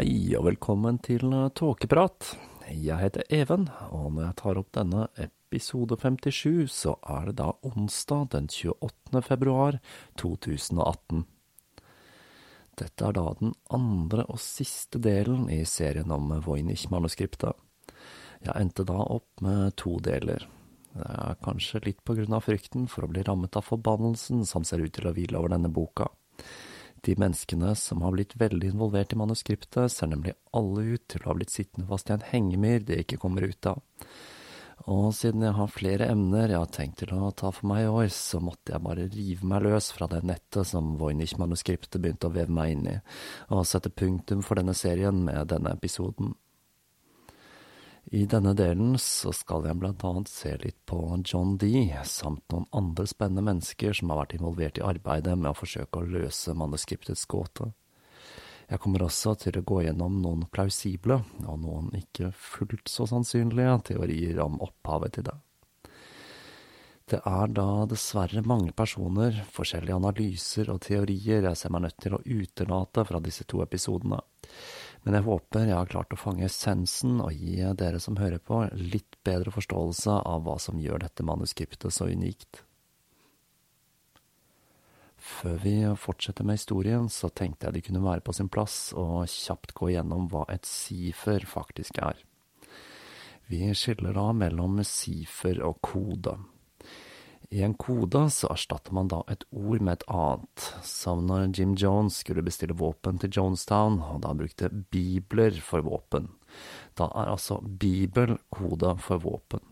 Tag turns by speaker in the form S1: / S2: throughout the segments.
S1: Hei og velkommen til Tåkeprat. Jeg heter Even, og når jeg tar opp denne episode 57, så er det da onsdag den 28. februar 2018. Dette er da den andre og siste delen i serien om Voynich-manuskriptet. Jeg endte da opp med to deler. Det er kanskje litt på grunn av frykten for å bli rammet av forbannelsen som ser ut til å hvile over denne boka. De menneskene som har blitt veldig involvert i manuskriptet, ser nemlig alle ut til å ha blitt sittende fast i en hengemyr de ikke kommer ut av. Og siden jeg har flere emner jeg har tenkt til å ta for meg i år, så måtte jeg bare rive meg løs fra det nettet som Voynich-manuskriptet begynte å veve meg inn i, og sette punktum for denne serien med denne episoden. I denne delen så skal jeg blant annet se litt på John Dee, samt noen andre spennende mennesker som har vært involvert i arbeidet med å forsøke å løse manuskriptets gåte. Jeg kommer også til å gå gjennom noen plausible, og noen ikke fullt så sannsynlige, teorier om opphavet til det. Det er da dessverre mange personer, forskjellige analyser og teorier jeg ser meg nødt til å utelate fra disse to episodene men jeg håper jeg har klart å fange essensen og gi dere som hører på, litt bedre forståelse av hva som gjør dette manuskriptet så unikt. Før vi fortsetter med historien, så tenkte jeg det kunne være på sin plass å kjapt gå igjennom hva et sifer faktisk er. Vi skiller da mellom sifer og kode. I en kode så erstatter man da et ord med et annet, som når Jim Jones skulle bestille våpen til Jonestown, og da brukte bibler for våpen. Da er altså Bibel kode for våpen.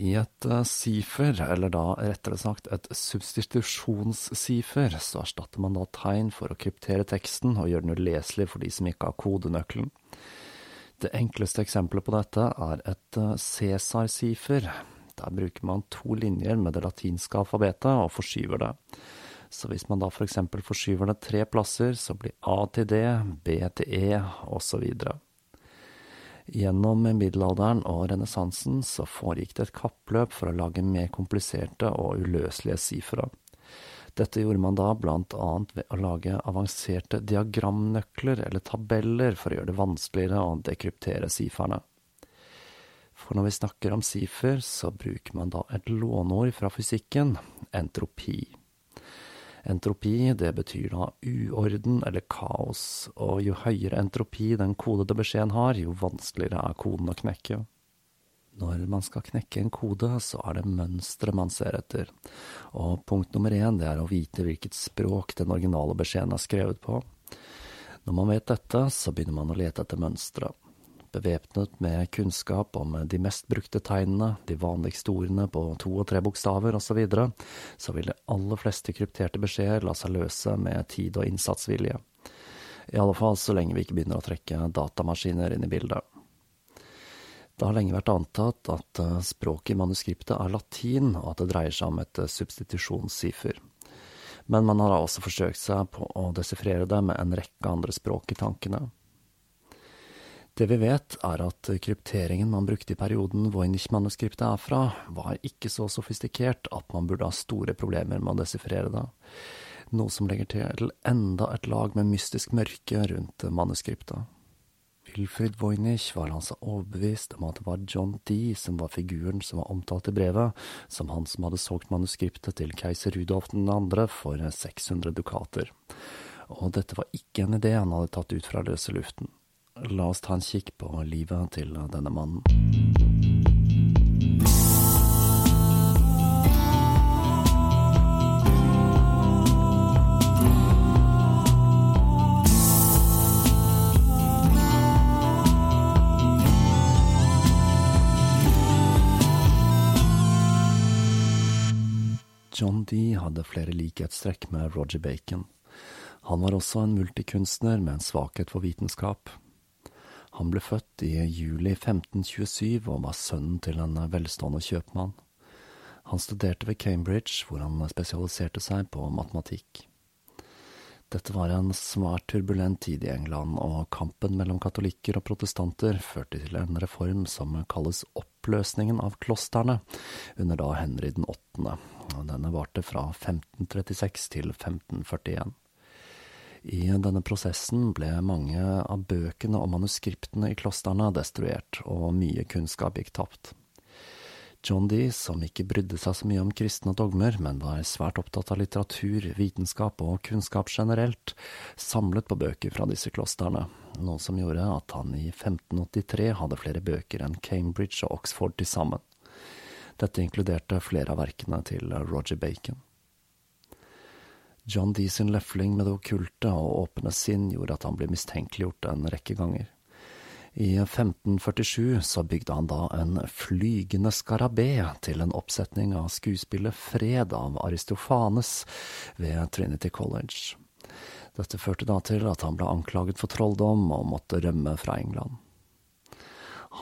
S1: I et uh, sifer, eller da rettere sagt et substitusjonssifer, så erstatter man da tegn for å kryptere teksten og gjøre den uleselig for de som ikke har kodenøkkelen. Det enkleste eksempelet på dette er et uh, Cæsar-sifer. Der bruker man to linjer med det latinske alfabetet og forskyver det. Så hvis man da for eksempel forskyver det tre plasser, så blir A til D, B til E, osv. Gjennom middelalderen og renessansen så foregikk det et kappløp for å lage mer kompliserte og uløselige sifre. Dette gjorde man da annet ved å lage avanserte diagramnøkler eller tabeller for å gjøre det vanskeligere å dekryptere siferne. For når vi snakker om sifer, så bruker man da et låneord fra fysikken, entropi. Entropi, det betyr da uorden eller kaos, og jo høyere entropi den kodede beskjeden har, jo vanskeligere er koden å knekke. Når man skal knekke en kode, så er det mønsteret man ser etter, og punkt nummer én det er å vite hvilket språk den originale beskjeden er skrevet på. Når man vet dette, så begynner man å lete etter mønstre. Bevæpnet med kunnskap om de mest brukte tegnene, de vanligste ordene på to og tre bokstaver osv., så, videre, så vil de aller fleste krypterte beskjeder la seg løse med tid og innsatsvilje. I alle fall så lenge vi ikke begynner å trekke datamaskiner inn i bildet. Det har lenge vært antatt at eh, språket i manuskriptet er latin, og at det dreier seg om et substitusjonssiffer. substitusjonssifer. Men man har også forsøkt seg på å desifrere det med en rekke andre språk i tankene. Det vi vet, er at krypteringen man brukte i perioden Voynich-manuskriptet er fra, var ikke så sofistikert at man burde ha store problemer med å desifrere det, noe som legger til enda et lag med mystisk mørke rundt manuskriptet. Wilfrid Voynich var altså overbevist om at det var John Dee som var figuren som var omtalt i brevet, som han som hadde solgt manuskriptet til keiser Rudolf 2. for 600 dukater. Og dette var ikke en idé han hadde tatt ut fra løse luften. La oss ta en kikk på livet til denne mannen. John Dee hadde flere likhetstrekk med Roger Bacon. Han var også en multikunstner med en svakhet for vitenskap. Han ble født i juli 1527 og var sønnen til en velstående kjøpmann. Han studerte ved Cambridge, hvor han spesialiserte seg på matematikk. Dette var en svært turbulent tid i England, og kampen mellom katolikker og protestanter førte til en reform som kalles oppløsningen av klostrene, under da Henry den åttende. Denne varte fra 1536 til 1541. I denne prosessen ble mange av bøkene og manuskriptene i klostrene destruert, og mye kunnskap gikk tapt. John Dee, som ikke brydde seg så mye om kristne dogmer, men var svært opptatt av litteratur, vitenskap og kunnskap generelt, samlet på bøker fra disse klostrene, noe som gjorde at han i 1583 hadde flere bøker enn Cambridge og Oxford til sammen. Dette inkluderte flere av verkene til Roger Bacon. John Dee sin lefling med det okkulte og åpne sinn gjorde at han ble mistenkeliggjort en rekke ganger. I 1547 så bygde han da en flygende skarabé til en oppsetning av skuespillet Fred av Aristofanes ved Trinity College. Dette førte da til at han ble anklaget for trolldom og måtte rømme fra England.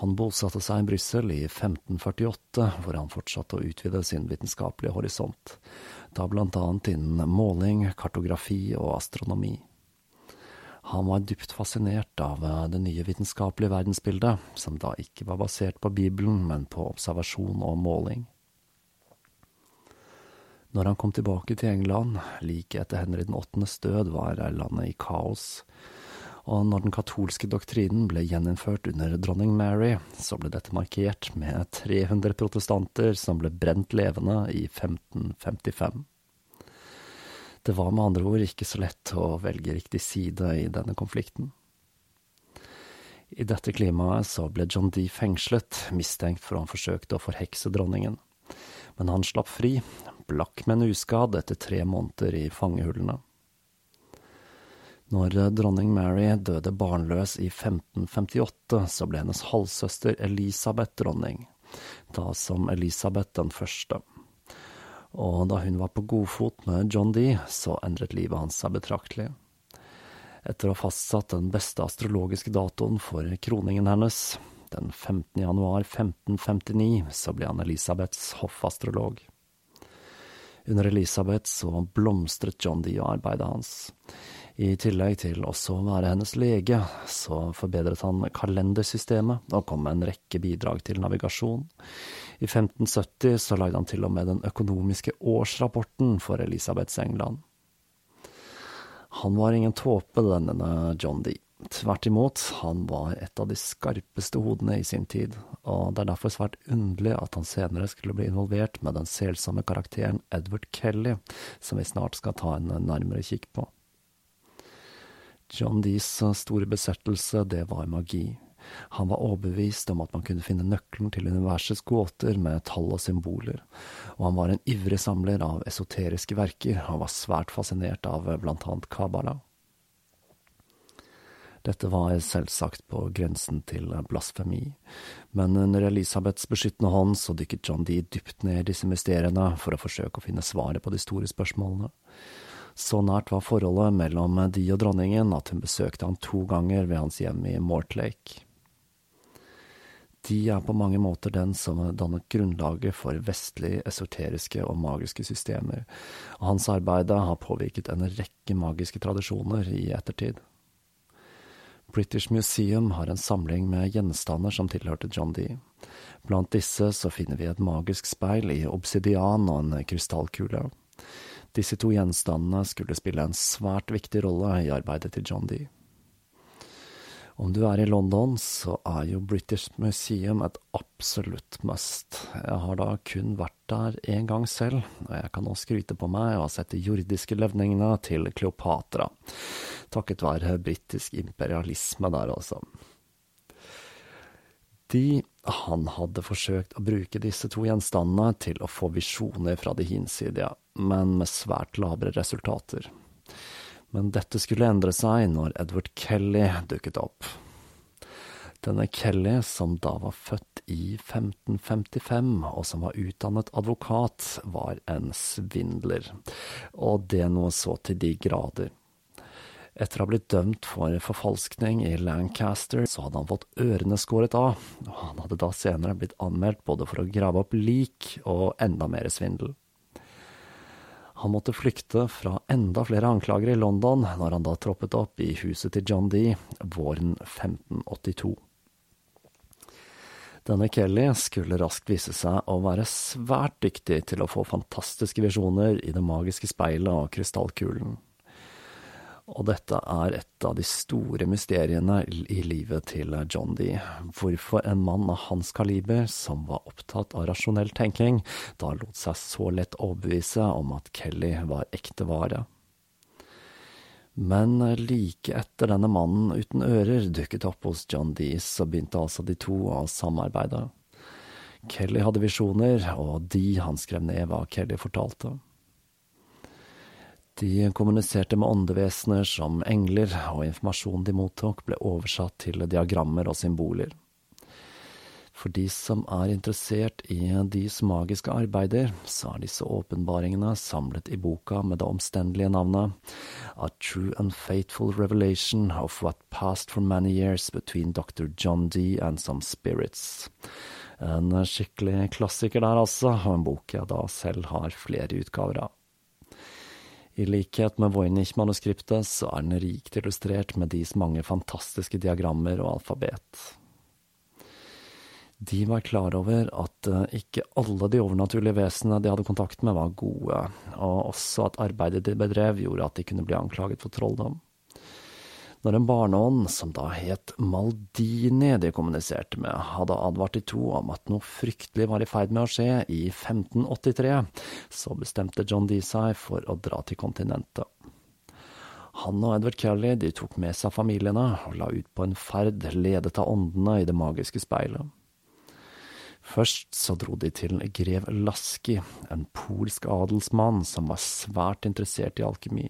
S1: Han bosatte seg i Brussel i 1548, hvor han fortsatte å utvide sin vitenskapelige horisont, da annet innen måling, kartografi og astronomi. Han var dypt fascinert av det nye vitenskapelige verdensbildet, som da ikke var basert på Bibelen, men på observasjon og måling. Når han kom tilbake til England, like etter Henry den åttendes død, var landet i kaos, og når den katolske doktrinen ble gjeninnført under dronning Mary, så ble dette markert med 300 protestanter som ble brent levende i 1555. Det var med andre ord ikke så lett å velge riktig side i denne konflikten. I dette klimaet så ble John Dee fengslet, mistenkt for å ha forsøkt å forhekse dronningen. Men han slapp fri, blakk, men uskadd, etter tre måneder i fangehullene. Når dronning Mary døde barnløs i 1558, så ble hennes halvsøster Elisabeth dronning, da som Elisabeth den første. Og da hun var på godfot med John Dee, så endret livet hans seg betraktelig. Etter å ha fastsatt den beste astrologiske datoen for kroningen hennes, den 15. januar 1559, så ble han Elisabeths hoffastrolog. Under Elisabeth så blomstret John Dee og arbeidet hans. I tillegg til også å være hennes lege, så forbedret han kalendersystemet og kom med en rekke bidrag til navigasjon. I 1570 så lagde han til og med den økonomiske årsrapporten for Elisabeths England. Han var ingen tåpe, denne John Dee. Tvert imot, han var et av de skarpeste hodene i sin tid, og det er derfor svært underlig at han senere skulle bli involvert med den selsomme karakteren Edward Kelly, som vi snart skal ta en nærmere kikk på. John Dees store besettelse, det var magi. Han var overbevist om at man kunne finne nøkkelen til universets gåter med tall og symboler, og han var en ivrig samler av esoteriske verker og var svært fascinert av blant annet Kabbalah. Dette var selvsagt på grensen til blasfemi, men under Elisabeths beskyttende hånd så dykket John Dee dypt ned i disse mysteriene for å forsøke å finne svaret på de store spørsmålene. Så nært var forholdet mellom de og dronningen at hun besøkte han to ganger ved hans hjem i Mortlake. De er på mange måter den som dannet grunnlaget for vestlige esoteriske og magiske systemer, og hans arbeide har påvirket en rekke magiske tradisjoner i ettertid. British Museum har en samling med gjenstander som tilhørte John Dee. Blant disse så finner vi et magisk speil i obsidian og en krystallkule. Disse to gjenstandene skulle spille en svært viktig rolle i arbeidet til John Dee. Om du er i London, så er jo British Museum et absolutt must. Jeg har da kun vært der én gang selv, og jeg kan nå skryte på meg å ha sett de jordiske levningene til Kleopatra. Takket være britisk imperialisme der, altså. De han hadde forsøkt å bruke disse to gjenstandene til å få visjoner fra de hinsidige, men med svært labre resultater. Men dette skulle endre seg når Edward Kelly dukket opp. Denne Kelly, som da var født i 1555, og som var utdannet advokat, var en svindler, og det noe så til de grader. Etter å ha blitt dømt for forfalskning i Lancaster, så hadde han fått ørene skåret av, og han hadde da senere blitt anmeldt både for å grave opp lik og enda mer svindel. Han måtte flykte fra enda flere anklager i London når han da troppet opp i huset til John Dee våren 1582. Denne Kelly skulle raskt vise seg å være svært dyktig til å få fantastiske visjoner i det magiske speilet og krystallkulen og dette er et av de store mysteriene i livet til John Dee. Hvorfor en mann av hans kaliber, som var opptatt av rasjonell tenking, da lot seg så lett overbevise om at Kelly var ekte vare. Men like etter denne mannen uten ører dukket opp hos John Dee, så begynte altså de to å samarbeide. Kelly hadde visjoner, og de han skrev ned hva Kelly fortalte. De kommuniserte med åndevesener som engler, og informasjonen de mottok ble oversatt til diagrammer og symboler. For de som er interessert i deres magiske arbeider, så er disse åpenbaringene samlet i boka med det omstendelige navnet A True and Fateful Revelation of What Passed for Many Years Between Dr. John Dee and Some Spirits. En skikkelig klassiker der, altså, og en bok jeg da selv har flere utgaver av. I likhet med Voynich-manuskriptet så er den rikt illustrert med deres mange fantastiske diagrammer og alfabet. De var klar over at eh, ikke alle de overnaturlige vesenene de hadde kontakt med, var gode, og også at arbeidet de bedrev gjorde at de kunne bli anklaget for trolldom når en barneånd, som da het Maldini, de kommuniserte med, hadde advart de to om at noe fryktelig var i ferd med å skje i 1583, så bestemte John Dee seg for å dra til kontinentet. Han og Edward Kelly de tok med seg familiene og la ut på en ferd ledet av åndene i det magiske speilet. Først så dro de til grev Laski, en polsk adelsmann som var svært interessert i alkemi.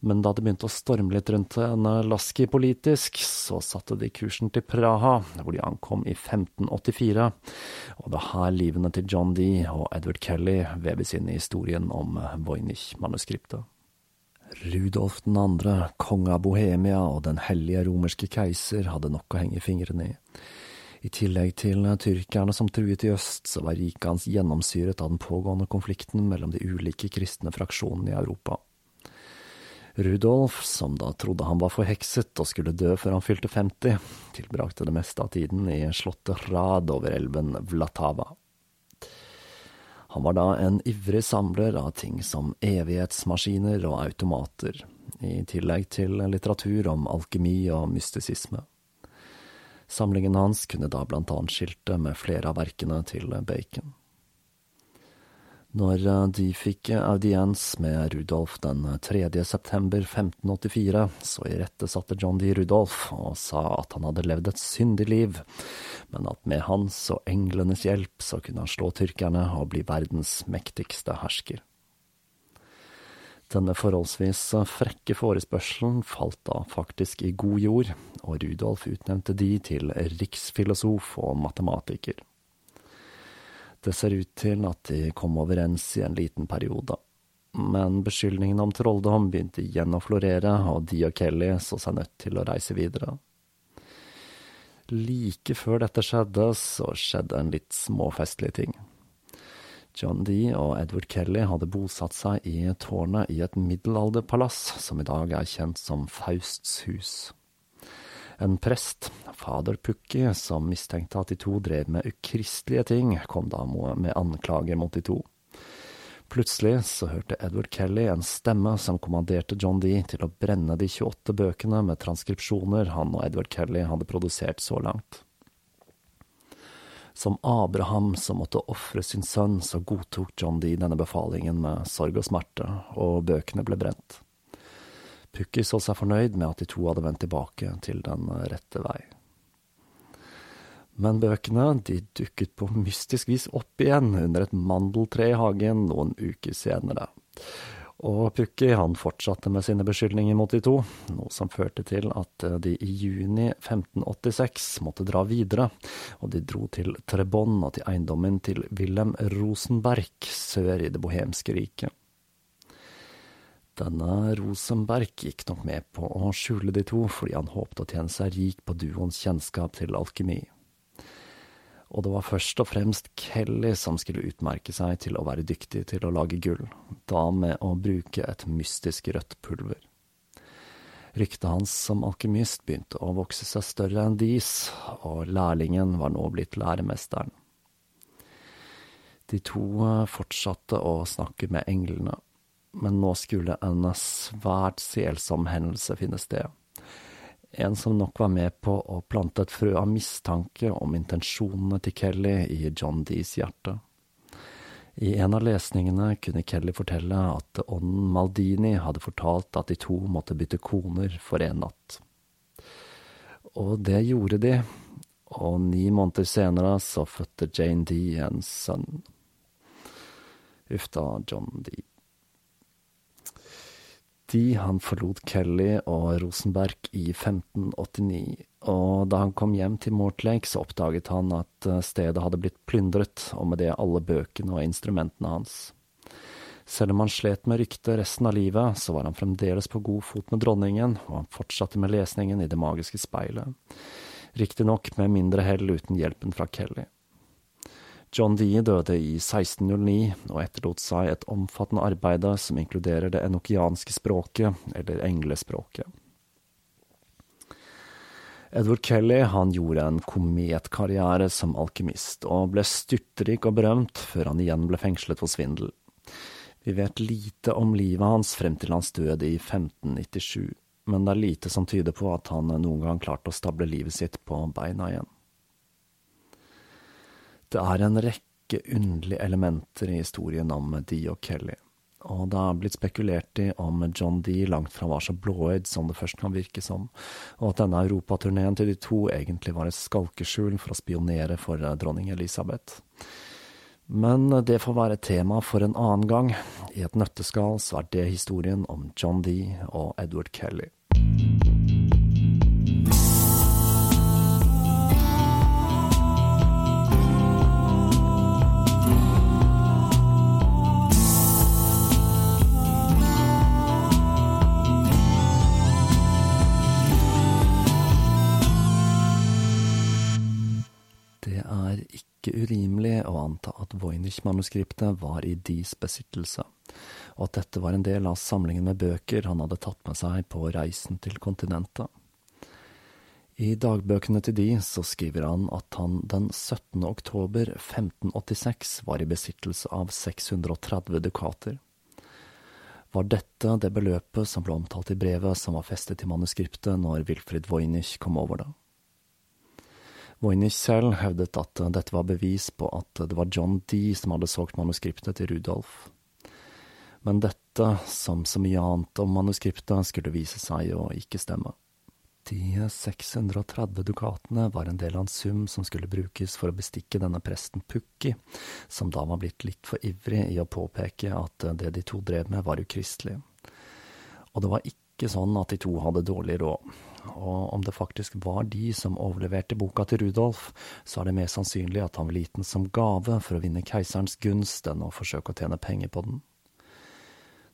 S1: Men da det begynte å storme litt rundt en Lasky politisk, så satte de kursen til Praha, hvor de ankom i 1584. Og det er her livene til John Dee og Edward Kelly veves inn i historien om Voynich-manuskriptet. Rudolf 2., konge av Bohemia og den hellige romerske keiser, hadde nok å henge fingrene i. I tillegg til tyrkerne som truet i øst, så var riket hans gjennomsyret av den pågående konflikten mellom de ulike kristne fraksjonene i Europa. Rudolf, som da trodde han var forhekset og skulle dø før han fylte 50, tilbrakte det meste av tiden i slottet Rad over elven Vlatava. Han var da en ivrig samler av ting som evighetsmaskiner og automater, i tillegg til litteratur om alkemi og mystisisme. Samlingen hans kunne da blant annet skilte med flere av verkene til Bacon. Når eh, de fikk audiens med Rudolf den 3. september 1584, så irettesatte John D. Rudolf og sa at han hadde levd et syndig liv, men at med hans og englenes hjelp så kunne han slå tyrkerne og bli verdens mektigste hersker. Denne forholdsvis frekke forespørselen falt da faktisk i god jord, og Rudolf utnevnte de til riksfilosof og matematiker. Det ser ut til at de kom overens i en liten periode, men beskyldningene om trolldom begynte igjen å florere, og de og Kelly så seg nødt til å reise videre. Like før dette skjedde, så skjedde en litt småfestlig ting. John Dee og Edward Kelly hadde bosatt seg i tårnet i et middelalderpalass som i dag er kjent som Fausts hus. En prest, fader Pukki, som mistenkte at de to drev med ukristelige ting, kom da med anklager mot de to. Plutselig så hørte Edward Kelly en stemme som kommanderte John Dee til å brenne de 28 bøkene med transkripsjoner han og Edward Kelly hadde produsert så langt. Som Abraham som måtte ofre sin sønn, så godtok John Dee denne befalingen med sorg og smerte, og bøkene ble brent. Pukki så seg fornøyd med at de to hadde vendt tilbake til den rette vei. Men bøkene de dukket på mystisk vis opp igjen under et mandeltre i hagen noen uker senere. Og Pukki fortsatte med sine beskyldninger mot de to, noe som førte til at de i juni 1586 måtte dra videre, og de dro til Trebon og til eiendommen til Wilhelm Rosenberg sør i det bohemske riket. Denne Rosenberg gikk nok med på å skjule de to fordi han håpte å tjene seg rik på duoens kjennskap til alkemi og det var først og fremst Kelly som skulle utmerke seg til å være dyktig til å lage gull, da med å bruke et mystisk rødt pulver. Ryktet hans som alkymist begynte å vokse seg større enn dis, og lærlingen var nå blitt læremesteren. De to eh, fortsatte å snakke med englene, men nå skulle en svært selsom hendelse finne sted. En som nok var med på å plante et frø av mistanke om intensjonene til Kelly i John Dees hjerte. I en av lesningene kunne Kelly fortelle at ånden Maldini hadde fortalt at de to måtte bytte koner for en natt. Og det gjorde de, og ni måneder senere så fødte Jane Dee en sønn. Uff da, John Dee. 1990. Han forlot Kelly og Rosenberg i 1589. Og da han kom hjem til Mortlake, så oppdaget han at eh, stedet hadde blitt plyndret, og med det alle bøkene og instrumentene hans. Selv om han slet med ryktet resten av livet, så var han fremdeles på god fot med dronningen, og han fortsatte med lesningen i Det magiske speilet. Riktignok med mindre hell uten hjelpen fra Kelly. John Dee døde i 1609 og etterlot seg et omfattende arbeid som inkluderer det enokianske språket, eller englespråket. Edward Kelly han gjorde en kometkarriere som alkymist, og ble styrtrik og berømt før han igjen ble fengslet for svindel. Vi vet lite om livet hans frem til hans død i 1597, men det er lite som tyder på at han noen gang klarte å stable livet sitt på beina igjen. Det er en rekke underlige elementer i historien om Dee og Kelly, og det er blitt spekulert i om John Dee langt fra var så blåøyd som det først kan virke som, og at denne europaturneen til de to egentlig var et skalkeskjul for å spionere for dronning Elisabeth. Men det får være tema for en annen gang. I et nøtteskall så er det historien om John Dee og Edward Kelly. Ikke urimelig å anta at Voynich-manuskriptet var i Dees besittelse, og at dette var en del av samlingen med bøker han hadde tatt med seg på reisen til kontinentet. I dagbøkene til Dee så skriver han at han den 17. oktober 1586 var i besittelse av 630 dukater. Var dette det beløpet som ble omtalt i brevet som var festet i manuskriptet når Wilfrid Voynich kom over det? Voynich selv hevdet at dette var bevis på at det var John Dee som hadde solgt manuskriptet til Rudolf. Men dette, som så mye annet om manuskriptet, skulle vise seg å ikke stemme. De 630 dukatene var en del av en sum som skulle brukes for å bestikke denne presten Pukki, som da var blitt litt for ivrig i å påpeke at det de to drev med var ukristelig. Og det var ikke sånn at de to hadde dårlig råd og om det faktisk var de som overleverte boka til Rudolf, så er det mer sannsynlig at han ville gitt den som gave for å vinne keiserens gunst enn å forsøke å tjene penger på den.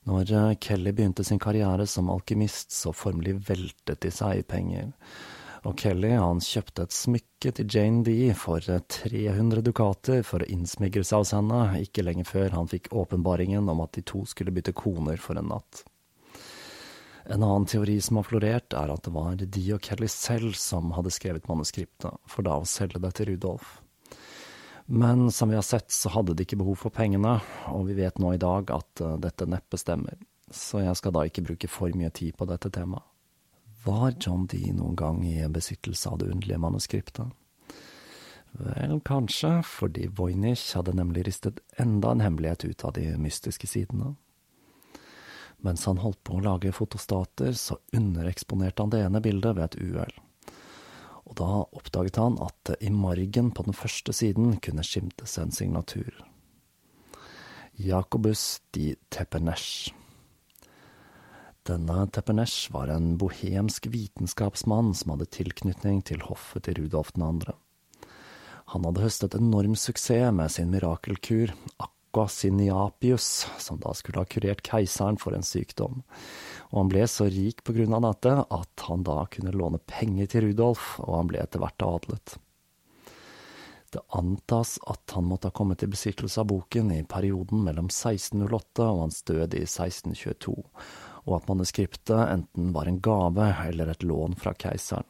S1: Når eh, Kelly begynte sin karriere som alkymist, så formelig veltet de seg i penger. Og Kelly han kjøpte et smykke til Jane Dee for 300 eh, dukater for å innsmigre seg hos henne, ikke lenge før han fikk åpenbaringen om at de to skulle bytte koner for en natt. En annen teori som har florert, er at det var de og Kelly selv som hadde skrevet manuskriptet, for da å selge det til Rudolf. Men som vi har sett, så hadde de ikke behov for pengene, og vi vet nå i dag at uh, dette neppe stemmer, så jeg skal da ikke bruke for mye tid på dette temaet. Var John Dee noen gang i besittelse av det underlige manuskriptet? Vel, kanskje, fordi Voynich hadde nemlig ristet enda en hemmelighet ut av de mystiske sidene. Mens han holdt på å lage fotostater, så undereksponerte han det ene bildet ved et uhell. Og da oppdaget han at det i margen på den første siden kunne skimtes en signatur. Jacobus di Tepenesch. Denne Tepenesch var en bohemsk vitenskapsmann som hadde tilknytning til hoffet til Rudolf 2. Han hadde høstet enorm suksess med sin mirakelkur, Aquasiniapius, som da skulle ha kurert keiseren for en sykdom. Og han ble så rik på grunn av dette at han da kunne låne penger til Rudolf, og han ble etter hvert adlet. Det antas at han måtte ha kommet i besittelse av boken i perioden mellom 1608 og hans død i 1622, og at manuskriptet enten var en gave eller et lån fra keiseren.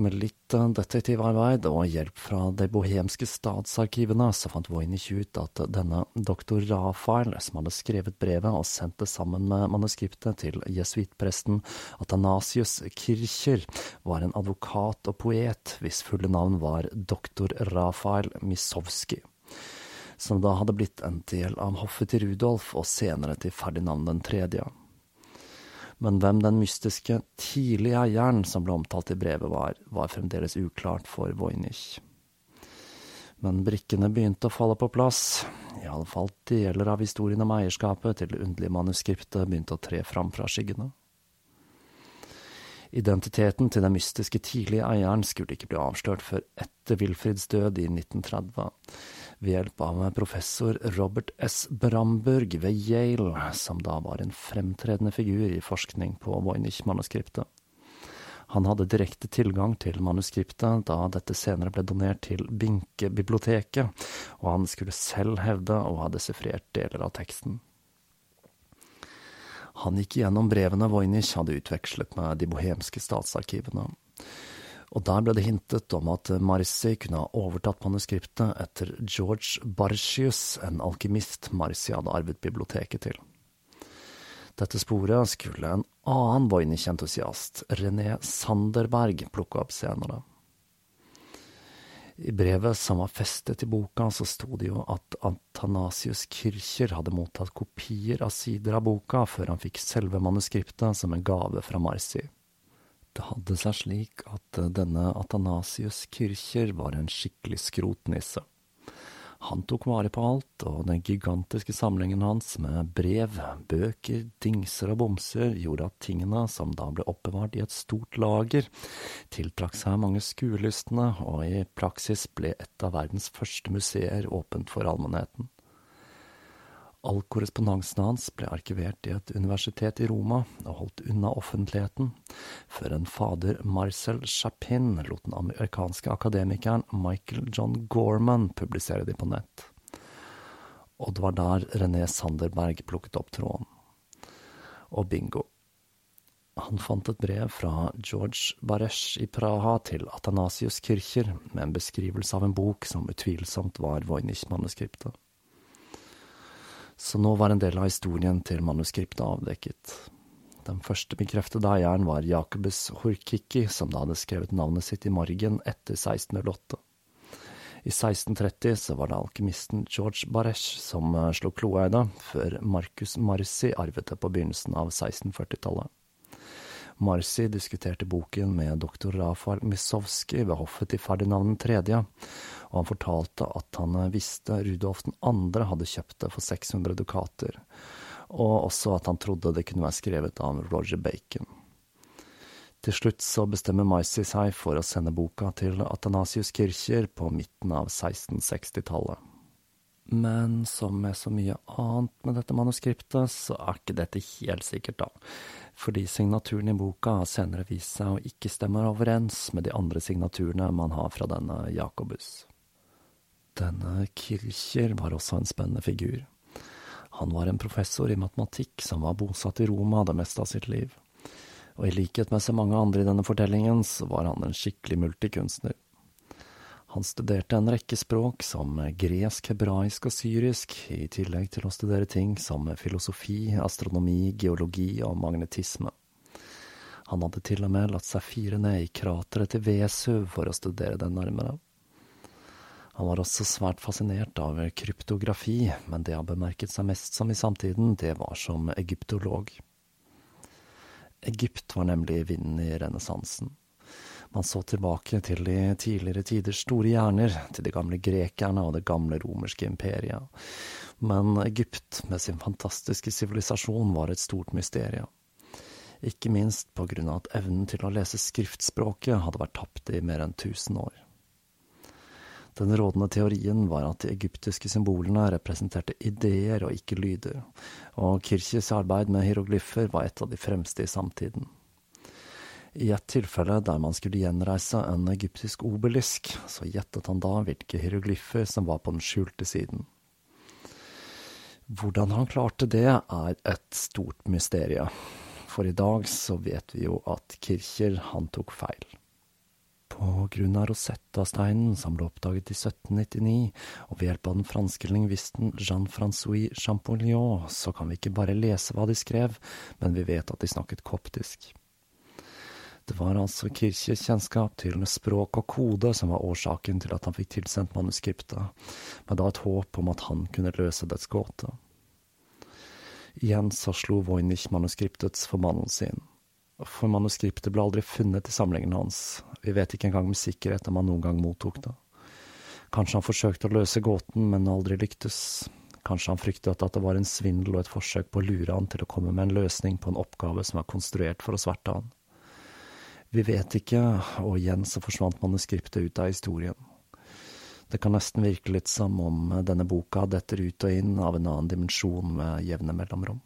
S1: Med litt detektivarbeid og hjelp fra de bohemske statsarkivene, så fant Voynich ut at denne doktor Rafael, som hadde skrevet brevet og sendt det sammen med manuskriptet til jesuittpresten Atanasius Kircher, var en advokat og poet hvis fulle navn var doktor Rafael Misowski som da hadde blitt en del av hoffet til Rudolf og senere til Ferdinand den tredje men hvem den mystiske tidlige eieren som ble omtalt i brevet var, var fremdeles uklart for Voynich. Men brikkene begynte å falle på plass, i alle fall deler av historien om eierskapet til det underlige manuskriptet begynte å tre fram fra skyggene. Identiteten til den mystiske tidlige eieren skulle ikke bli avslørt før etter Wilfrids død i 1930, ved hjelp av professor Robert S. Bramburg ved Yale, som da var en fremtredende figur i forskning på Voynich-manuskriptet. Han hadde direkte tilgang til manuskriptet da dette senere ble donert til Binke-biblioteket, og han skulle selv hevde å ha desifrert deler av teksten. Han gikk gjennom brevene Voynich hadde utvekslet med de bohemske statsarkivene. Og der ble det hintet om at Marci kunne ha overtatt manuskriptet etter George Barcius, en alkymist Marci hadde arvet biblioteket til. Dette sporet skulle en annen Voynich-entusiast, René Sanderberg, plukke opp senere. I brevet som var festet i boka, så sto det jo at Antanasius Kircher hadde mottatt kopier av sider av boka før han fikk selve manuskriptet som en gave fra Marci. Det hadde seg slik at denne Athanasius Kircher var en skikkelig skrotnisse. Han tok vare på alt, og den gigantiske samlingen hans med brev, bøker, dingser og bomser gjorde at tingene, som da ble oppbevart i et stort lager, tiltrakk seg mange skuelystne, og i praksis ble et av verdens første museer åpent for allmennheten. All korrespondansen hans ble arkivert i et universitet i Roma og holdt unna offentligheten, før en fader Marcel Chapin lot den amerikanske akademikeren Michael John Gorman publisere de på nett. Og det var der René Sanderberg plukket opp tråden. Og bingo. Han fant et brev fra George Baresh i Praha til Athanasius Kircher med en beskrivelse av en bok som utvilsomt var Voynich-manuskriptet så nå var en del av historien til manuskriptet avdekket. Den første bekreftede eieren var Jacobus Horkiki, som da hadde skrevet navnet sitt i margen etter 1608. I 1630 så var det alkymisten George Baresh som eh, slo det, før Marcus Marci arvet det på begynnelsen av 1640-tallet. Marci diskuterte boken med doktor Rafael Misowski ved hoffet til Ferdinand 3., og han fortalte at han visste Rudolf 2. hadde kjøpt det for 600 dukater, og også at han trodde det kunne være skrevet av Roger Bacon. Til slutt så bestemmer Marcy seg for å sende boka til Athanasius Kircher på midten av 1660-tallet. Men som med så mye annet med dette manuskriptet, så er ikke dette helt sikkert, da fordi signaturen i boka har senere vist seg å ikke stemme overens med de andre signaturene man har fra denne Jacobus. Denne Kircher var også en spennende figur. Han var en professor i matematikk som var bosatt i Roma det meste av sitt liv, og i likhet med så mange andre i denne fortellingen, så var han en skikkelig multikunstner. Han studerte en rekke språk, som gresk, hebraisk og syrisk, i tillegg til å studere ting som filosofi, astronomi, geologi og magnetisme. Han hadde til og med latt seg fire ned i krateret til Vesuv for å studere den nærmere. Han var også svært fascinert av kryptografi, men det han bemerket seg mest som i samtiden, det var som egyptolog. Egypt var nemlig vinden i renessansen. Man så tilbake til de tidligere tiders store hjerner, til de gamle grekerne og det gamle romerske imperiet. Men Egypt, med sin fantastiske sivilisasjon, var et stort mysterium. Ikke minst på grunn av at evnen til å lese skriftspråket hadde vært tapt i mer enn tusen år. Den rådende teorien var at de egyptiske symbolene representerte ideer og ikke lyder, og Kirches arbeid med hieroglyffer var et av de fremste i samtiden. I et tilfelle der man skulle gjenreise en egyptisk obelisk, så gjettet han da hvilke hieroglyfer som var på den skjulte siden. Hvordan han klarte det, er et stort mysterium, for i dag så vet vi jo at Kircher, han tok feil. På grunn av Rosetta-steinen som ble oppdaget i 1799, og ved hjelp av den franske lingvisten Jean-Francois Champollion, så kan vi ikke bare lese hva de skrev, men vi vet at de snakket koptisk. Det var altså Kirches kjennskap til språk og kode som var årsaken til at han fikk tilsendt manuskriptet, med da et håp om at han kunne løse dets gåte. Igjen så slo Voynich manuskriptets forbannelse inn. For manuskriptet ble aldri funnet i samlingen hans, vi vet ikke engang med sikkerhet om han noen gang mottok det. Kanskje han forsøkte å løse gåten, men aldri lyktes. Kanskje han fryktet at det var en svindel og et forsøk på å lure han til å komme med en løsning på en oppgave som var konstruert for å sverte han. Vi vet ikke, og igjen så forsvant manuskriptet ut av historien. Det kan nesten virke litt som om denne boka detter ut og inn av en annen dimensjon med jevne mellomrom.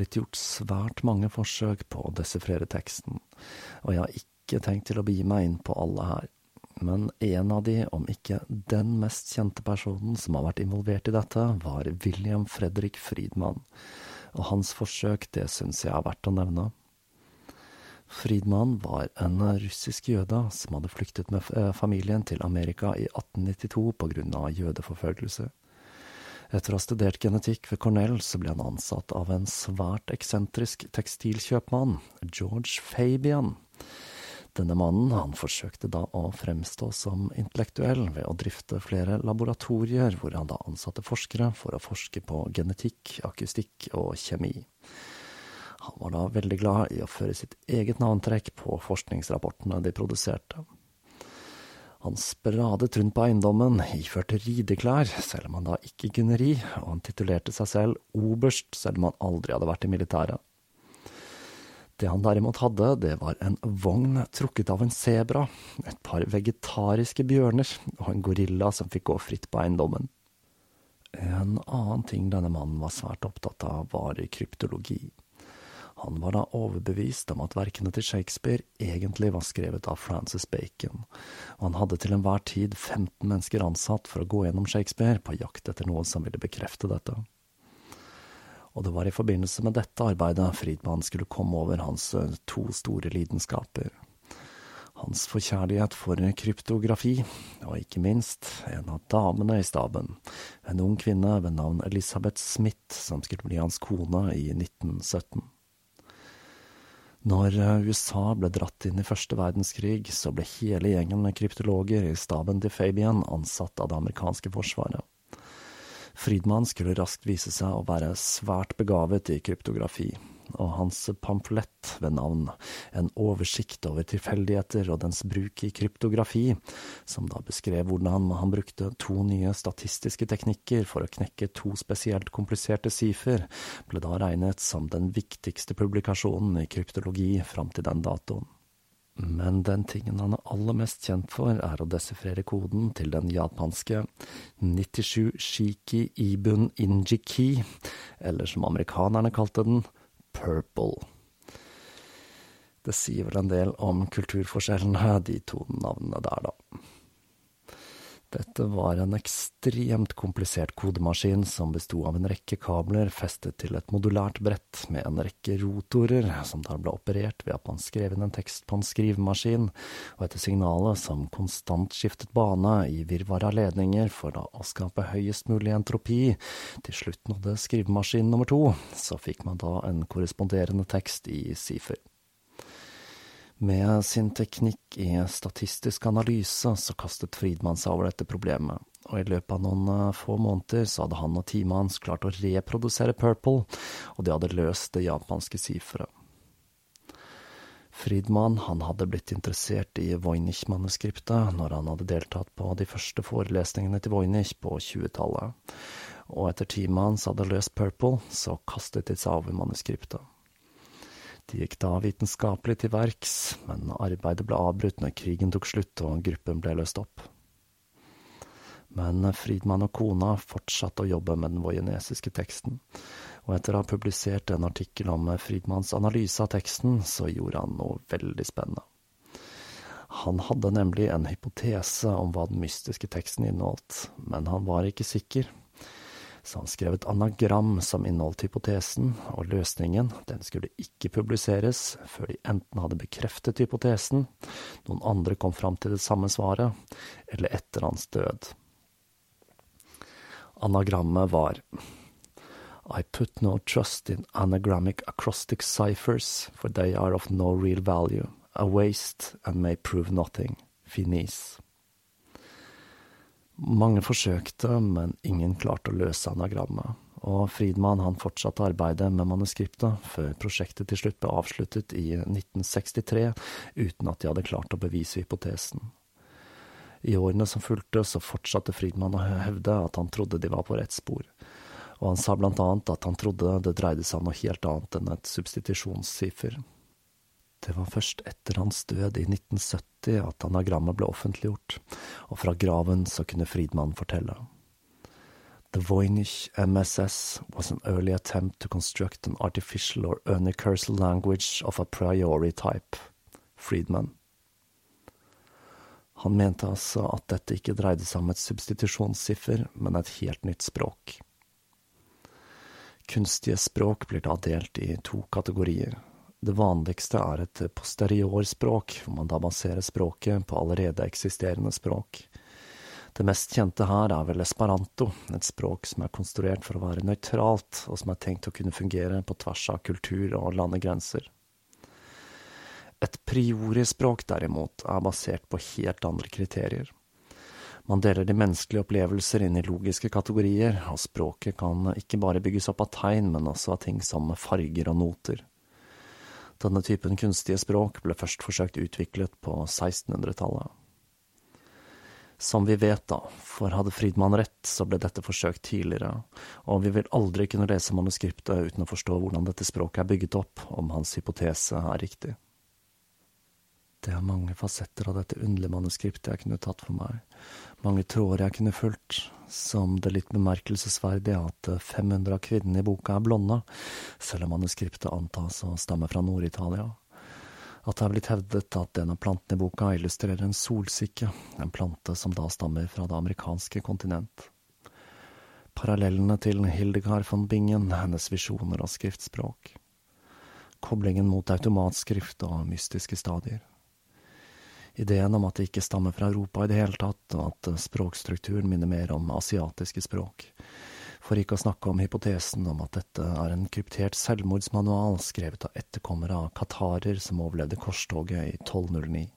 S1: Blitt gjort svært mange forsøk på å desifrere teksten, og jeg har ikke tenkt til å begi meg inn på alle her. Men en av de, om ikke den mest kjente personen som har vært involvert i dette, var William Fredrik Friedmann, og hans forsøk, det syns jeg er verdt å nevne. Friedmann var en russisk jøde som hadde flyktet med familien til Amerika i 1892 på grunn av jødeforfølgelse. Etter å ha studert genetikk ved Cornell, så ble han ansatt av en svært eksentrisk tekstilkjøpmann, George Fabian. Denne mannen han forsøkte da å fremstå som intellektuell ved å drifte flere laboratorier hvor han da ansatte forskere for å forske på genetikk, akustikk og kjemi. Han var da veldig glad i å føre sitt eget navntrekk på forskningsrapportene de produserte. Han spradet rundt på eiendommen, iført rideklær, selv om han da ikke kunne ri, og han titulerte seg selv oberst, selv om han aldri hadde vært i militæret. Det han derimot hadde, det var en vogn trukket av en sebra, et par vegetariske bjørner og en gorilla som fikk gå fritt på eiendommen. En annen ting denne mannen var svært opptatt av, var kryptologi. Han var da overbevist om at verkene til Shakespeare egentlig var skrevet av Francis Bacon, og han hadde til enhver tid 15 mennesker ansatt for å gå gjennom Shakespeare på jakt etter noe som ville bekrefte dette. Og det var i forbindelse med dette arbeidet Friedmann skulle komme over hans eh, to store lidenskaper. Hans forkjærlighet for kryptografi, og ikke minst en av damene i staben, en ung kvinne ved navn Elisabeth Smith, som skulle bli hans kone i 1917. Når eh, USA ble dratt inn i første verdenskrig, så ble hele gjengen med kryptologer i staben til Fabian ansatt av det amerikanske forsvaret. Friedmann skulle raskt vise seg å være svært begavet i kryptografi, og hans pamflett ved navn En oversikt over tilfeldigheter og dens bruk i kryptografi, som da beskrev hvordan han brukte to nye statistiske teknikker for å knekke to spesielt kompliserte sifer, ble da regnet som den viktigste publikasjonen i kryptologi fram til den datoen. Men den tingen han er aller mest kjent for, er å desifrere koden til den japanske 97 shiki ibun injiki, eller som amerikanerne kalte den, Purple. Det sier vel en del om kulturforskjellene, de to navnene der, da. Dette var en ekstremt komplisert kodemaskin som besto av en rekke kabler festet til et modulært brett med en rekke rotorer, som da ble operert ved at man skrev inn en tekst på en skrivemaskin, og etter signalet som konstant skiftet bane i virvar av ledninger for å skape høyest mulig entropi. Til slutt nådde skrivemaskin nummer to, så fikk man da en korresponderende tekst i sifer. Med sin teknikk i statistisk analyse så kastet Friedmann seg over dette problemet, og i løpet av noen eh, få måneder så hadde han og teamet hans klart å reprodusere Purple, og de hadde løst det japanske siferet. Friedmann han hadde blitt interessert i Voynich-manuskriptet når han hadde deltatt på de første forelesningene til Voynich på 20-tallet, og etter teamet hans hadde løst Purple, så kastet de seg over manuskriptet. De gikk da vitenskapelig til verks, men arbeidet ble avbrutt når krigen tok slutt og gruppen ble løst opp. Men Friedmann og kona fortsatte å jobbe med den vojenesiske teksten, og etter å ha publisert en artikkel om Friedmanns analyse av teksten, så gjorde han noe veldig spennende. Han hadde nemlig en hypotese om hva den mystiske teksten inneholdt, men han var ikke sikker, så han skrev et anagram som inneholdt hypotesen, og løsningen, den skulle ikke publiseres før de enten hadde bekreftet hypotesen, noen andre kom fram til det samme svaret, eller etter hans død. Anagrammet var I put no trust in anagrammic acrostic ciphers, for they are of no real value, a waste and may prove nothing. Finis. Mange forsøkte, men ingen klarte å løse anagrammet, og Friedmann han fortsatte arbeidet med manuskriptet før prosjektet til slutt ble avsluttet i 1963 uten at de hadde klart å bevise hypotesen. I årene som fulgte, så fortsatte Friedmann å hevde at han trodde de var på rett spor, og han sa blant annet at han trodde det dreide seg om noe helt annet enn et substitusjonssiffer. Det var først etter hans død i 1970 at anagrammet ble offentliggjort, og fra graven så kunne Friedmann fortelle. The Voynich MSS was an early attempt to construct an artificial or unicursal language of a priori type. Friedman. Han mente altså at dette ikke dreide seg om et substitusjonssiffer, men et helt nytt språk. Kunstige språk blir da delt i to kategorier, det vanligste er et posteriorspråk, hvor man da baserer språket på allerede eksisterende språk. Det mest kjente her er vel esperanto, et språk som er konstruert for å være nøytralt, og som er tenkt å kunne fungere på tvers av kultur og landegrenser. Et priorispråk, derimot, er basert på helt andre kriterier. Man deler de menneskelige opplevelser inn i logiske kategorier, og språket kan ikke bare bygges opp av tegn, men også av ting som farger og noter. Denne typen kunstige språk ble først forsøkt utviklet på 1600-tallet. Som vi vet, da, for hadde Friedmann rett, så ble dette forsøkt tidligere, og vi vil aldri kunne lese manuskriptet uten å forstå hvordan dette språket er bygget opp, om hans hypotese er riktig. Det er mange fasetter av dette underlige manuskriptet jeg kunne tatt for meg, mange tråder jeg kunne fulgt, som det litt bemerkelsesverdige at 500 av kvinnene i boka er blonde, selv om manuskriptet antas å stamme fra Nord-Italia. At det er blitt hevdet at en av plantene i boka illustrerer en solsikke, en plante som da stammer fra det amerikanske kontinent. Parallellene til Hildegard von Bingen, hennes visjoner og skriftspråk. Koblingen mot automatskrift og mystiske stadier. Ideen om at det ikke stammer fra Europa i det hele tatt, og at språkstrukturen minner mer om asiatiske språk. For ikke å snakke om hypotesen om at dette er en kryptert selvmordsmanual skrevet av etterkommere av qatarer som overlevde korstoget i 1209.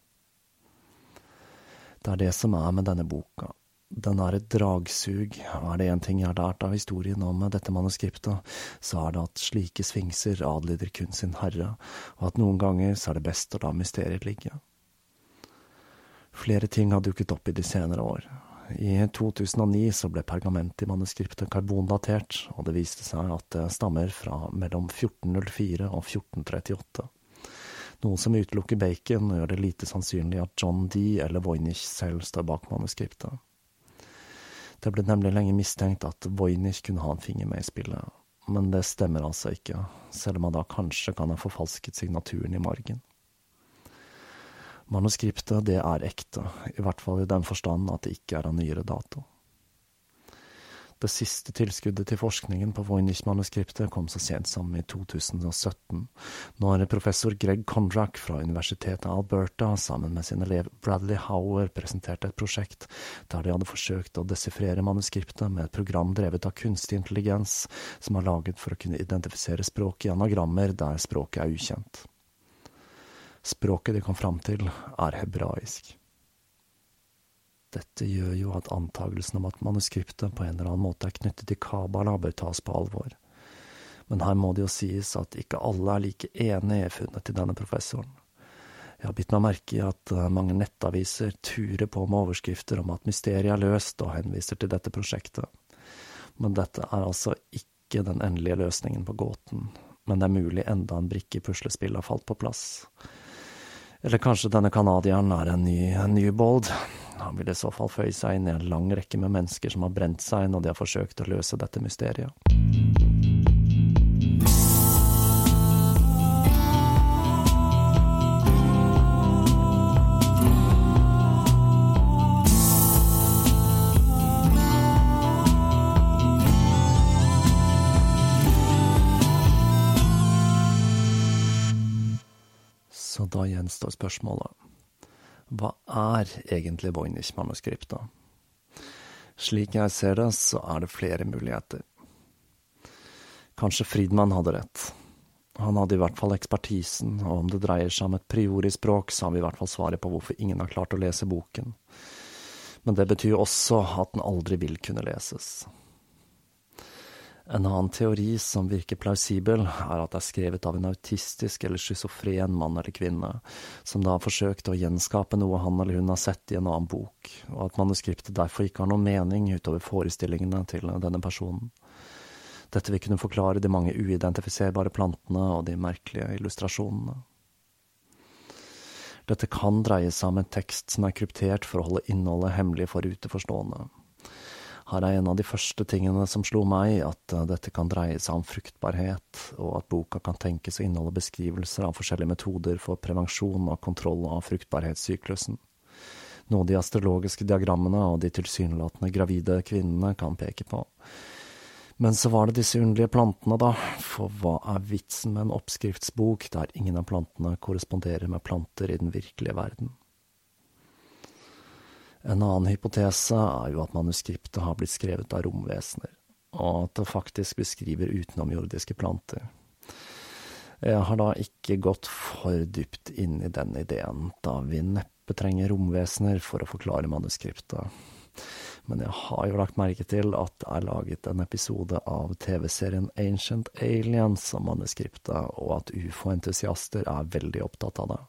S1: Det er det som er med denne boka. Den er et dragsug, er det én ting jeg har lært av historien om dette manuskriptet, så er det at slike sfinkser adlyder kun sin herre, og at noen ganger så er det best å la mysteriet ligge. Flere ting har dukket opp i de senere år. I 2009 så ble pergamentet i manuskriptet karbondatert, og det viste seg at det stammer fra mellom 1404 og 1438. Noe som utelukker Bacon og gjør det lite sannsynlig at John Dee eller Voynich selv står bak manuskriptet. Det ble nemlig lenge mistenkt at Voynich kunne ha en finger med i spillet, men det stemmer altså ikke, selv om han da kanskje kan ha forfalsket signaturen i margen. Manuskriptet, det er ekte, i hvert fall i den forstand at det ikke er av nyere dato. Det siste tilskuddet til forskningen på Voynich-manuskriptet kom så sent som i 2017, når professor Greg Kondrack fra Universitetet Alberta sammen med sin elev Bradley Hower presenterte et prosjekt der de hadde forsøkt å desifrere manuskriptet med et program drevet av kunstig intelligens som er laget for å kunne identifisere språk i anagrammer der språket er ukjent. Språket de kom fram til, er hebraisk. Dette gjør jo at antagelsen om at manuskriptet på en eller annen måte er knyttet til Kabala, bør tas på alvor. Men her må det jo sies at ikke alle er like enige i funnet til denne professoren. Jeg har bitt meg merke i at eh, mange nettaviser turer på med overskrifter om at mysteriet er løst, og henviser til dette prosjektet. Men dette er altså ikke den endelige løsningen på gåten, men det er mulig enda en brikke i puslespillet har falt på plass. Eller kanskje denne canadieren er en ny Newbold. Han vil i så fall føye seg inn i en lang rekke med mennesker som har brent seg når de har forsøkt å løse dette mysteriet. Da gjenstår spørsmålet. Hva er egentlig Voynich-manuskriptet? Slik jeg ser det, så er det flere muligheter. Kanskje Friedmann hadde rett. Han hadde i hvert fall ekspertisen, og om det dreier seg om et priorispråk, så har vi i hvert fall svaret på hvorfor ingen har klart å lese boken. Men det betyr også at den aldri vil kunne leses. En annen teori som virker plausibel, er at det er skrevet av en autistisk eller schizofren mann eller kvinne, som da har forsøkt å gjenskape noe han eller hun har sett i en annen bok, og at manuskriptet derfor ikke har noen mening utover forestillingene til denne personen. Dette vil kunne forklare de mange uidentifiserbare plantene og de merkelige illustrasjonene. Dette kan dreie seg om en tekst som er kryptert for å holde innholdet hemmelig for utenforstående. Her er en av de første tingene som slo meg, at eh, dette kan dreie seg om fruktbarhet, og at boka kan tenkes å inneholde beskrivelser av forskjellige metoder for prevensjon og kontroll av fruktbarhetssyklusen. Noe de astrologiske diagrammene og de tilsynelatende gravide kvinnene kan peke på. Men så var det disse underlige plantene, da, for hva er vitsen med en oppskriftsbok der ingen av plantene korresponderer med planter i den virkelige verden? En annen hypotese er jo at manuskriptet har blitt skrevet av romvesener, og at det faktisk beskriver utenomjordiske planter. Jeg har da ikke gått for dypt inn i den ideen, da vi neppe trenger romvesener for å forklare manuskriptet. Men jeg har jo lagt merke til at det er laget en episode av TV-serien Ancient Aliens om manuskriptet, og at ufo-entusiaster er veldig opptatt av det.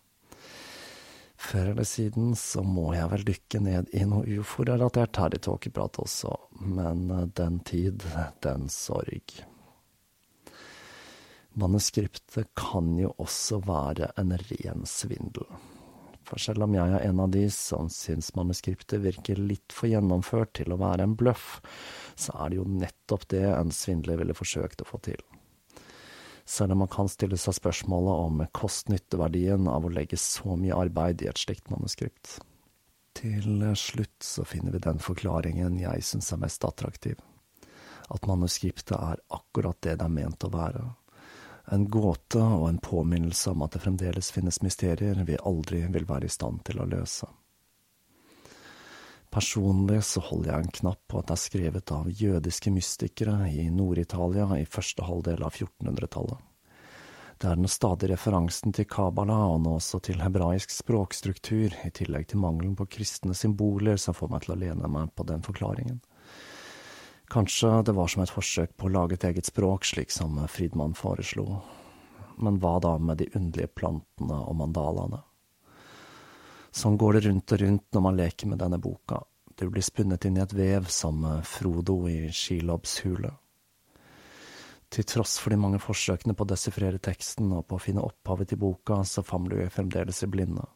S1: Før eller siden så må jeg vel dykke ned i noe ufo-relatert her i Tåkeprat også, men eh, den tid, den sorg. Manuskriptet kan jo også være en ren svindel. For selv om jeg er en av de som syns manuskriptet virker litt for gjennomført til å være en bløff, så er det jo nettopp det en svindler ville forsøkt å få til selv om man kan stille seg spørsmålet om kost-nytte-verdien av å legge så mye arbeid i et slikt manuskript. Til slutt så finner vi den forklaringen jeg syns er mest attraktiv. At manuskriptet er akkurat det det er ment å være. En gåte og en påminnelse om at det fremdeles finnes mysterier vi aldri vil være i stand til å løse. Personlig så holder jeg en knapp på at det er skrevet av jødiske mystikere i Nord-Italia i første halvdel av 1400-tallet. Det er den stadige referansen til Kabbalah og nå også til hebraisk språkstruktur, i tillegg til mangelen på kristne symboler, som får meg til å lene meg på den forklaringen. Kanskje det var som et forsøk på å lage et eget språk, slik som Fridman foreslo. Men hva da med de underlige plantene og mandalaene? Sånn går det rundt og rundt når man leker med denne boka. Du blir spunnet inn i et vev som Frodo i Shilobs hule. Til tross for de mange forsøkene på å desifrere teksten og på å finne opphavet til boka, så famler vi fremdeles i blinde.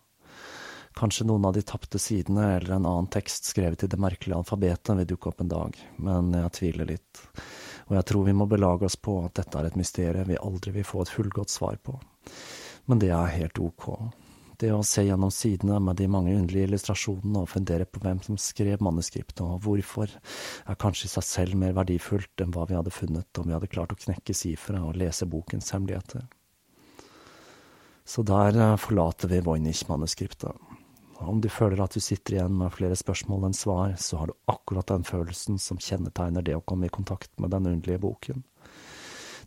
S1: Kanskje noen av de tapte sidene eller en annen tekst skrevet i det merkelige alfabetet vil dukke opp en dag, men jeg tviler litt, og jeg tror vi må belage oss på at dette er et mysterium vi aldri vil få et fullgodt svar på. Men det er helt ok. Det å se gjennom sidene med de mange underlige illustrasjonene og fundere på hvem som skrev manuskriptet og hvorfor, er kanskje i seg selv mer verdifullt enn hva vi hadde funnet om vi hadde klart å knekke sifra og lese bokens hemmeligheter. Så der eh, forlater vi Voynich-manuskriptet. Om du føler at du sitter igjen med flere spørsmål enn svar, så har du akkurat den følelsen som kjennetegner det å komme i kontakt med den underlige boken.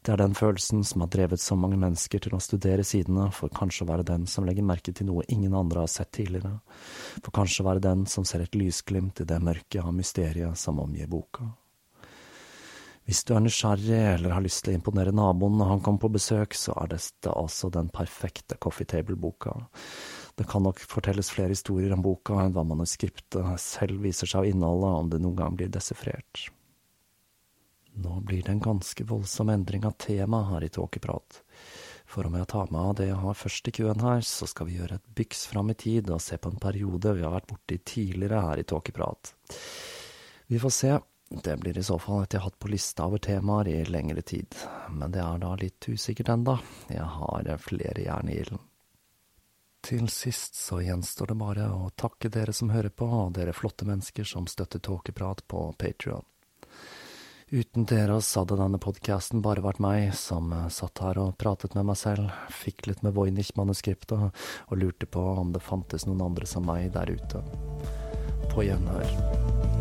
S1: Det er den følelsen som har drevet så mange mennesker til å studere sidene, for kanskje å være den som legger merke til noe ingen andre har sett tidligere, for kanskje å være den som ser et lysglimt i det mørket av mysteriet som omgir boka. Hvis du er nysgjerrig eller har lyst til å imponere naboen når han kommer på besøk, så er dette altså den perfekte coffee table-boka. Det kan nok fortelles flere historier om boka enn hva manuskriptet selv viser seg å inneholde om det noen gang blir desifrert. Nå blir det en ganske voldsom endring av tema her i Tåkeprat. For om jeg tar med av det jeg har først i køen her, så skal vi gjøre et byks fram i tid og se på en periode vi har vært borti tidligere her i Tåkeprat. Vi får se. Det blir i så fall et jeg har hatt på lista over temaer i lengre tid, men det er da litt usikkert enda. Jeg har flere jern i ilden. Til sist så gjenstår det bare å takke dere som hører på, og dere flotte mennesker som støtter Tåkeprat på Patrion. Uten dere hadde denne podkasten bare vært meg som satt her og pratet med meg selv, fiklet med Voynich-manuskriptet og lurte på om det fantes noen andre som meg der ute. På gjenhør.